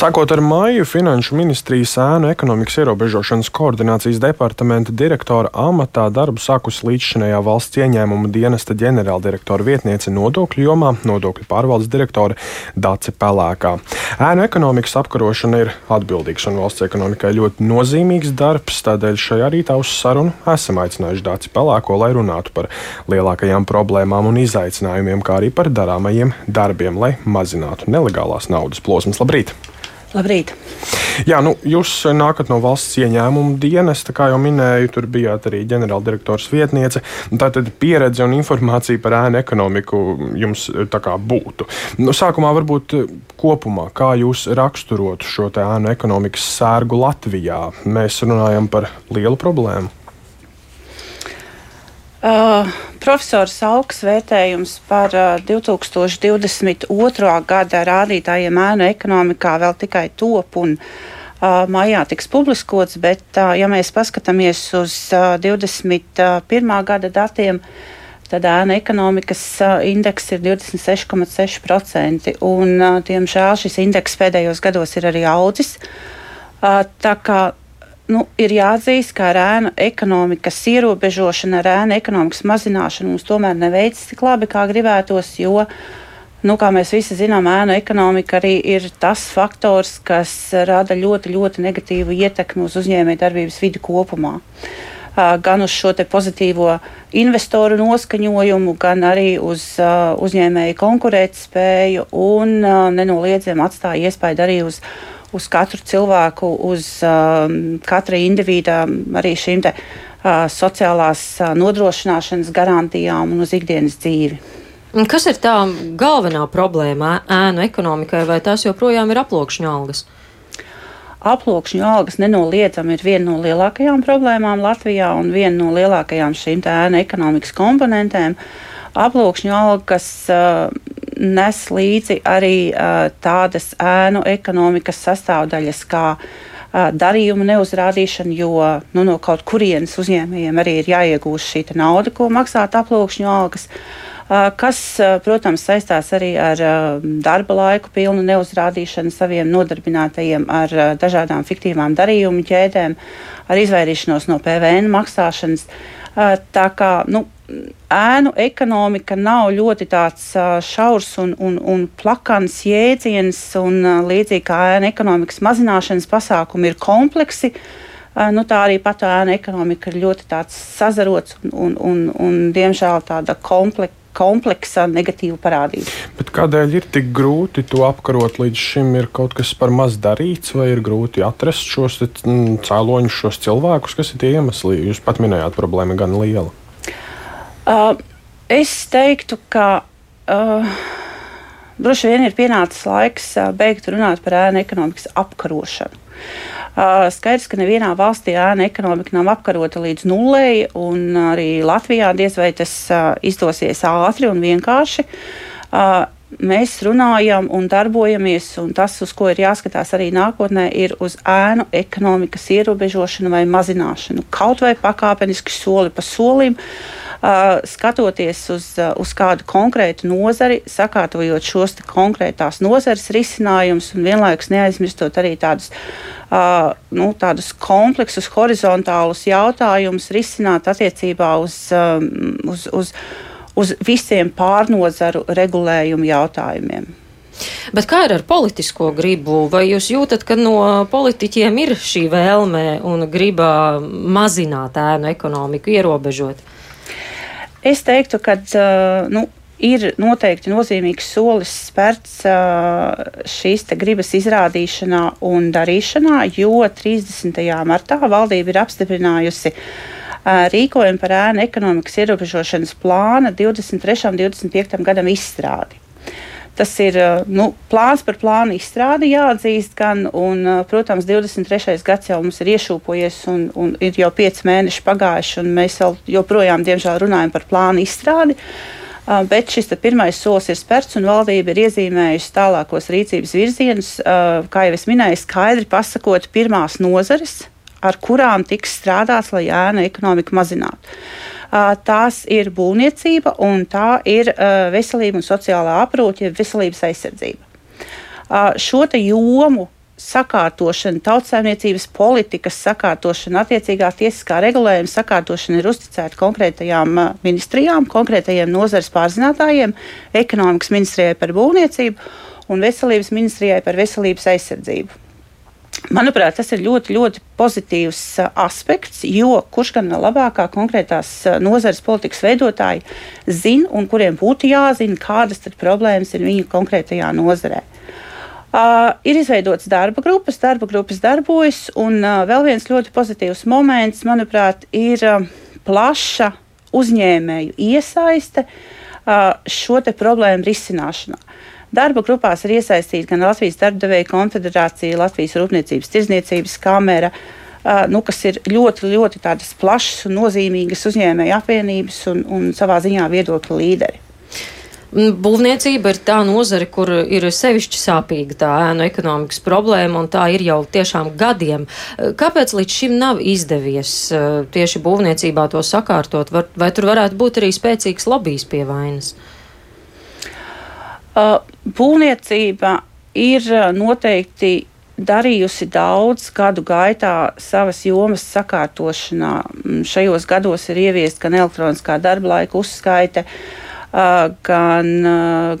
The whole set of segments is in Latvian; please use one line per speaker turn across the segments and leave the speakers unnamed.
Sākot ar māju, Finanšu ministrijas ēnu ekonomikas ierobežošanas koordinācijas departamenta direktora amatā darbu sākusi līdzšinējā valsts ieņēmuma dienesta ģenerāldirektora vietniece nodokļu jomā, nodokļu pārvaldes direktore Dace Pelēkā. Ēnu ekonomikas apkarošana ir atbildīgs un valsts ekonomikai ļoti nozīmīgs darbs, tādēļ šajā rītā uz sarunu esam aicinājuši Daci Pelēko, lai runātu par lielākajām problēmām un izaicinājumiem, kā arī par darāmajiem darbiem, lai mazinātu nelegālās naudas plosmas. Labrīt!
Labrīt!
Jā, nu, jūs nākat no valsts ieņēmuma dienesta, kā jau minēju, tur bijāt arī ģenerāldirektors vietniece. Tātad pieredze un informācija par ēnu ekonomiku jums kā būtu. Nu, sākumā varbūt kopumā, kā jūs raksturotu šo ēnu ekonomikas sērgu Latvijā? Mēs runājam par lielu problēmu.
Uh, profesors Augs vērtējums par uh, 2022. gada rādītājiem ēnu ekonomikā vēl tikai top un uh, maijā tiks publiskots, bet, uh, ja mēs paskatāmies uz uh, 21. gada datiem, tad ēna ekonomikas uh, indeks ir 26,6%, un, uh, diemžēl, šis indeks pēdējos gados ir arī audzis. Uh, tā kā nu, ir jāatzīst, ka ēnu ekonomikas ierobežošanu, ar ēnu ekonomikas mazināšanu mums tomēr neveicis tik labi, kā gribētos, jo, nu, kā mēs visi zinām, ēnu ekonomika arī ir tas faktors, kas rada ļoti, ļoti negatīvu ietekmi uz uzņēmējdarbības vidi kopumā. Gan uz šo pozitīvo investoru noskaņojumu, gan arī uz uzņēmēju konkurētspēju, un nenoliedzami atstāja iespēju arī uz uz katru cilvēku, uz um, katra indivīda arī šīm te, uh, sociālās uh, nodrošināšanas garantijām un uz ikdienas dzīvi.
Kas ir tā galvenā problēma ēnu ekonomikai, vai tās joprojām ir aplokšņa algas?
Aploksņu algas nenoliedzami ir viena no lielākajām problēmām Latvijā un viena no lielākajām šīm ēnu ekonomikas komponentēm. Aploksņu algas uh, nes līdzi arī tādas ēnu ekonomikas sastāvdaļas, kā darījumu neuzrādīšana, jo nu, no kaut kurienes uzņēmējiem arī ir jāiegūst šī nauda, ko maksāt aplūkšņu algas. Kas, protams, saistās arī ar darba laiku pilnu neuzrādīšanu saviem nodarbinātajiem, ar dažādām fiktīvām darījumu ķēdēm, ar izvairīšanos no PVN maksāšanas. Tā kā nu, ēnu ekonomika nav ļoti tāds šaurs un, un, un plakans jēdziens, un līdzīgi kā ēnu ekonomikas mazināšanas pasākumi ir kompleksi. Nu, tā arī pat ēna ekonomika ir ļoti sazarots un, un, un, un diemžēl tāda kompleksa kompleksa negatīva parādība.
Bet kādēļ ir tik grūti to apkarot? Līdz šim ir kaut kas par maz darīts, vai ir grūti atrast šos cēloņus, šos cilvēkus, kas ir tie iemesli? Jūs pat minējāt, problēma gan liela.
Uh, es teiktu, ka uh, droši vien ir pienācis laiks beigt runāt par ēnu ekonomikas apkarošanu. Skaidrs, ka nevienā valstī ēna ekonomika nav apkarota līdz nulei, un arī Latvijā diez vai tas izdosies ātri un vienkārši. Mēs runājam un darbojamies, un tas, uz ko ir jāskatās arī nākotnē, ir uz ēnu ekonomikas ierobežošanu vai mazināšanu. Kaut vai pakāpeniski soli pa solim. Uh, skatoties uz, uh, uz kādu konkrētu nozari, sakārtojot šos konkrētās nozares risinājumus un vienlaikus neaizmirstot arī tādus, uh, nu, tādus kompleksus, horizontālus jautājumus risināt attiecībā uz, um, uz, uz, uz visiem pārnozaru regulējumu jautājumiem.
Bet kā ir ar politisko gribu? Vai jūs jūtat, ka no politiķiem ir šī vēlme un griba mazināt ēnu ekonomiku, ierobežot?
Es teiktu, ka uh, nu, ir noteikti nozīmīgs solis spērts uh, šīs gribas izrādīšanā un darīšanā, jo 30. martā valdība ir apstiprinājusi uh, rīkojumu par ēnu ekonomikas ierobežošanas plāna 23. un 25. gadam izstrādi. Tas ir nu, plāns par plānu izstrādi, jāatzīst, gan, un, protams, 23. gads jau mums ir iešūpojies, un, un ir jau pieci mēneši pagājuši, un mēs vēl joprojām, diemžēl, runājam par plānu izstrādi. Uh, bet šis pirmais solis ir spērts, un valdība ir iezīmējusi tālākos rīcības virzienus, kā jau es minēju, skaidri pasakot pirmās nozares, ar kurām tiks strādāts, lai ēna ekonomika mazinātu tās ir būvniecība un tā ir veselība un sociālā aprūpe, jeb veselības aizsardzība. Šo jomu sakārtošana, tautsājumniecības politikas sakārtošana, attiecīgā tiesiskā regulējuma sakārtošana ir uzticēta konkrētajām ministrijām, konkrētajiem nozares pārzinātājiem, ekonomikas ministrijai par būvniecību un veselības ministrijai par veselības aizsardzību. Manuprāt, tas ir ļoti, ļoti pozitīvs aspekts, jo kurš gan labākā konkrētās nozares politikas veidotāji zina un kuriem būtu jāzina, kādas problēmas ir viņu konkrētajā nozarē. Uh, ir izveidots darba grupas, darba grupas darbojas, un uh, vēl viens ļoti pozitīvs moments, manuprāt, ir uh, plaša uzņēmēju iesaiste uh, šo problēmu risināšanā. Darba grupās ir iesaistīti gan Latvijas darbdevēja konfederācija, Latvijas Rūpniecības tirzniecības kamera, nu, kas ir ļoti, ļoti plašas un nozīmīgas uzņēmēju apvienības un, un savā ziņā viedokļu līderi.
Būvniecība ir tā nozare, kur ir sevišķi sāpīga tā ēnu ekonomikas problēma, un tā ir jau tiešām gadiem. Kāpēc līdz šim nav izdevies tieši būvniecībā to sakārtot? Vai tur varētu būt arī spēcīgs lobbyis pie vainas?
Uh, būvniecība ir noteikti darījusi daudz gadu gaitā savas jomas sakārtošanā. Mm, šajos gados ir ieviesta gan elektroniskā darba laika uzskaita, gan,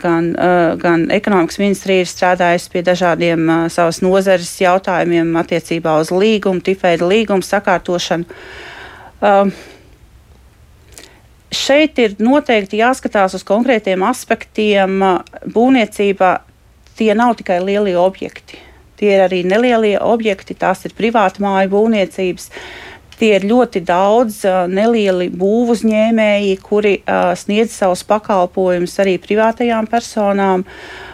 gan, gan ekonomikas ministrija ir strādājusi pie dažādiem savas nozares jautājumiem attiecībā uz līgumu, tipveida līgumu sakārtošanu. Šeit ir noteikti jāskatās uz konkrētiem aspektiem. Būvniecībā tie nav tikai lielie objekti. Tie ir arī nelielie objekti, tās ir privāta māju būvniecības. Tie ir ļoti daudz nelieli būvuzņēmēji, kuri uh, sniedz savus pakalpojumus arī privātajām personām.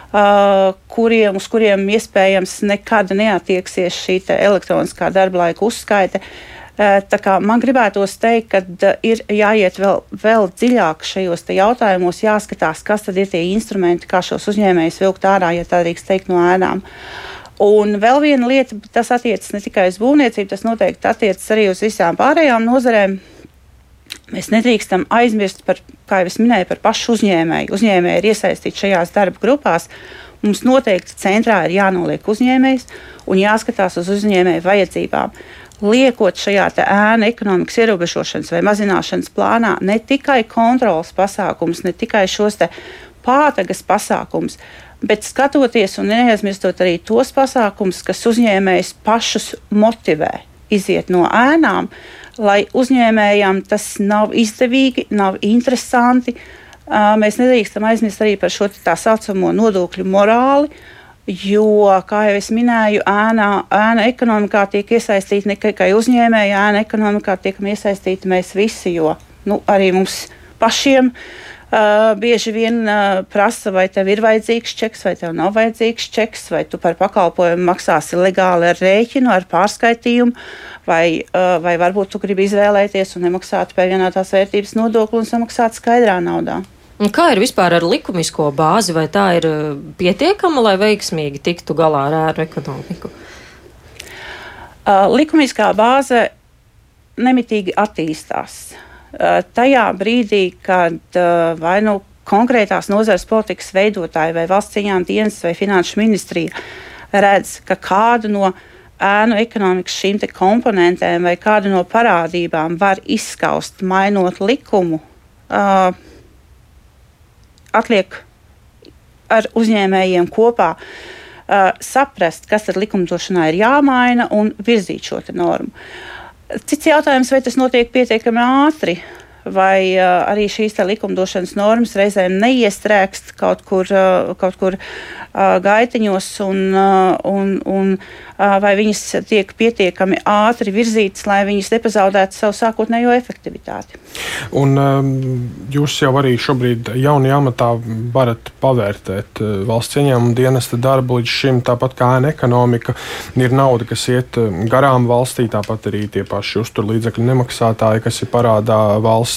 Uh, kuriem, uz kuriem iespējams nekad neatieksies šī elektroniskā darba laika uzskaite. Uh, man gribētos teikt, ka uh, ir jāiet vēl, vēl dziļāk šajos jautājumos, jāskatās, kas tad ir tie instrumenti, kā šos uzņēmējus vilkt ārā, ja tā drīkst teikt, no ēnām. Un vēl viena lieta, tas attiecas ne tikai uz būvniecību, tas noteikti attiecas arī uz visām pārējām nozarēm. Mēs nedrīkstam aizmirst par, kā jau es minēju, par pašu uzņēmēju. Uzņēmēji ir iesaistīti šajās darba grupās. Mums noteikti centrā ir jānoliek uzņēmējs un jāskatās uz uzņēmēju vajadzībām. Liekot šajā ēna ekonomikas ierobežošanas vai mazināšanas plānā ne tikai kontrolas pasākums, ne tikai šos pātagas pasākums, bet skatoties un neaizmirstot arī tos pasākumus, kas uzņēmējs pašus motivē iziet no ēnām, lai uzņēmējam tas nav izdevīgi, nav interesanti. Mēs nedrīkstam aizmirst arī par šo tā saucamo nodokļu morāli, jo, kā jau es minēju, ēnā, ēna ekonomikā tiek iesaistīti ne tikai uzņēmēji, ēna ekonomikā tiekam iesaistīti mēs visi, jo nu, arī mums pašiem uh, bieži vien uh, prasa, vai tev ir vajadzīgs čeks, vai tev nav vajadzīgs čeks, vai tu par pakalpojumu maksāsi legāli ar rēķinu, ar pārskaitījumu, vai, uh, vai varbūt tu gribi izvēlēties un nemaksāt pievienotās vērtības nodokli un samaksāt skaidrā naudā.
Un kā ir vispār ar likumisko bāzi, vai tā ir pietiekama, lai veiksmīgi tiktu galā ar ēru ekonomiku?
Uh, likumiskā bāze nemitīgi attīstās. Eh, tajā brīdī, kad eh, vai nu konkrētās nozares politikas veidotāji vai valsts cieņām dienas vai finanšu ministrija redz, ka kādu no ēnu ekonomikas šīm komponentēm vai kādu no parādībām var izskaust, mainot likumu, uh, atliek ar uzņēmējiem kopā uh, saprast, kas ar likumdošanā ir jāmaina un virzīt šo normu. Cits jautājums, vai tas notiek pietiekami ātri, vai uh, arī šīs likumdošanas normas reizēm neiestrēgst kaut kur, uh, kaut kur uh, gaitiņos, un, un, un vai viņas tiek pietiekami ātri virzītas, lai viņas nepazaudētu savu sākotnējo efektivitāti.
Un, um, jūs jau arī šobrīd jaunajā amatā varat pavērtēt valsts ieņēmuma dienesta darbu līdz šim, tāpat kā ēna ekonomika. Ir nauda, kas iet garām valstī, tāpat arī tie paši uzturlīdzekļu nemaksātāji, kas ir parādā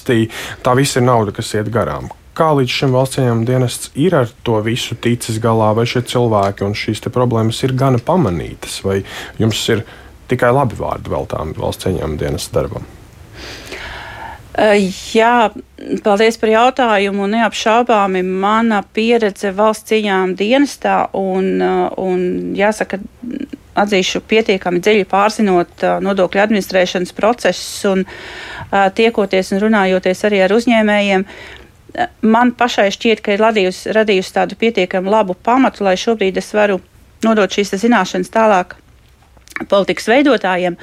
valstī. Tā viss ir nauda, kas iet garām kā līdz šim valsts ieņēmuma dienests ir ar to visu ticis galā, vai šie cilvēki un šīs problēmas ir gana pamanītas, vai jums ir tikai labi vārdi veltām valsts ieņēmuma dienesta darbam?
Jā, paldies par jautājumu. Neapšaubāmi mana pieredze valsts cīņām dienestā un, un jāsaka, atzīšu, pietiekami dziļi pārzinot nodokļu administrēšanas procesus un tiekoties un runājoties arī ar uzņēmējiem. Man pašai šķiet, ka ir radījusi, radījusi tādu pietiekami labu pamatu, lai šobrīd es varu nodot šīs zināšanas tālāk politikas veidotājiem.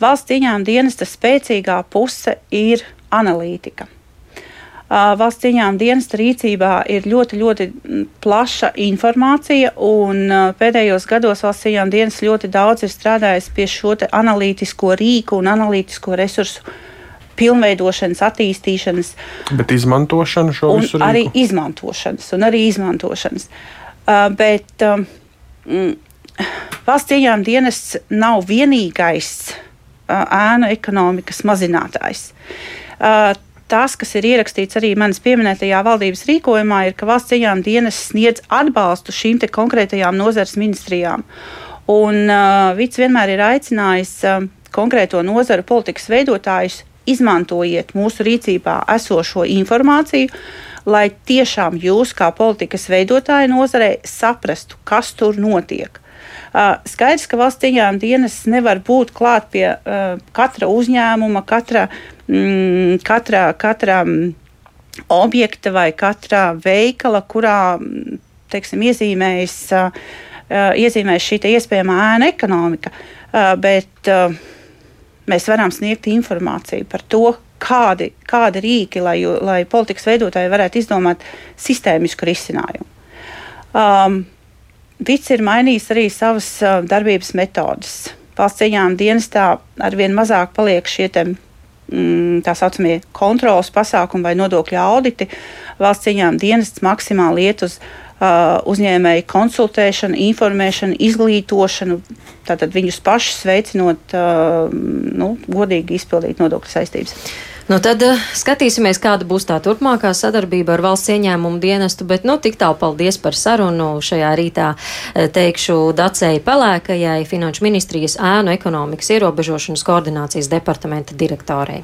Valsts ieņēmuma dienesta spēcīgā puse ir analītika valsts cieņām dienesta rīcībā ir ļoti, ļoti plaša informācija, un pēdējos gados valsts cieņām dienas ļoti daudz ir strādājis pie šo analītisko rīku un analītisko resursu pilnveidošanas, attīstīšanas.
Bet izmantošana šo visu
rīku? Arī izmantošanas, un arī izmantošanas. Uh, bet um, valsts cieņām dienests nav vienīgais uh, ēnu ekonomikas mazinātājs. Uh, tas, kas ir ierakstīts arī manas pieminētajā valdības rīkojumā, ir, ka valsts ieņēmuma dienas sniedz atbalstu šīm konkrētajām nozares ministrijām. Un uh, Vits vienmēr ir aicinājis uh, konkrēto nozaru politikas veidotājus izmantojiet mūsu rīcībā esošo informāciju, lai tiešām jūs, kā politikas veidotāji nozarē, saprastu, kas tur notiek. Skaidrs, ka valsts ieņēmuma dienas nevar būt klāt pie katra uzņēmuma, katra mm, katrā, katrā mm, objekta vai katrā veikala, kurā mm, teiksim, iezīmējas, iezīmējas šī iespējamā ēna ekonomika. Bet mēs varam sniegt informāciju par to, kādi, kādi rīki, lai, lai politikas veidotāji varētu izdomāt sistēmisku risinājumu. Um, Vits ir mainījis arī savas darbības metodes. Valsts cieņām dienestā arvien mazāk paliek šie Mm, tā saucamie kontrolas pasākumi vai nodokļu auditi, valsts cieņām dienests maksimāli iet uz uh, uzņēmēju konsultēšanu, informēšanu, izglītošanu, tātad viņus pašus veicinot uh, nu, godīgi izpildīt nodokļu saistības.
Nu, tad uh, skatīsimies, kāda būs tā turpmākā sadarbība ar valsts ieņēmumu dienestu, bet nu, tik tālu paldies par sarunu. Šajā rītā uh, teikšu Dacei Pelēkajai, Finanšu ministrijas ēnu ekonomikas ierobežošanas koordinācijas departamenta direktorei.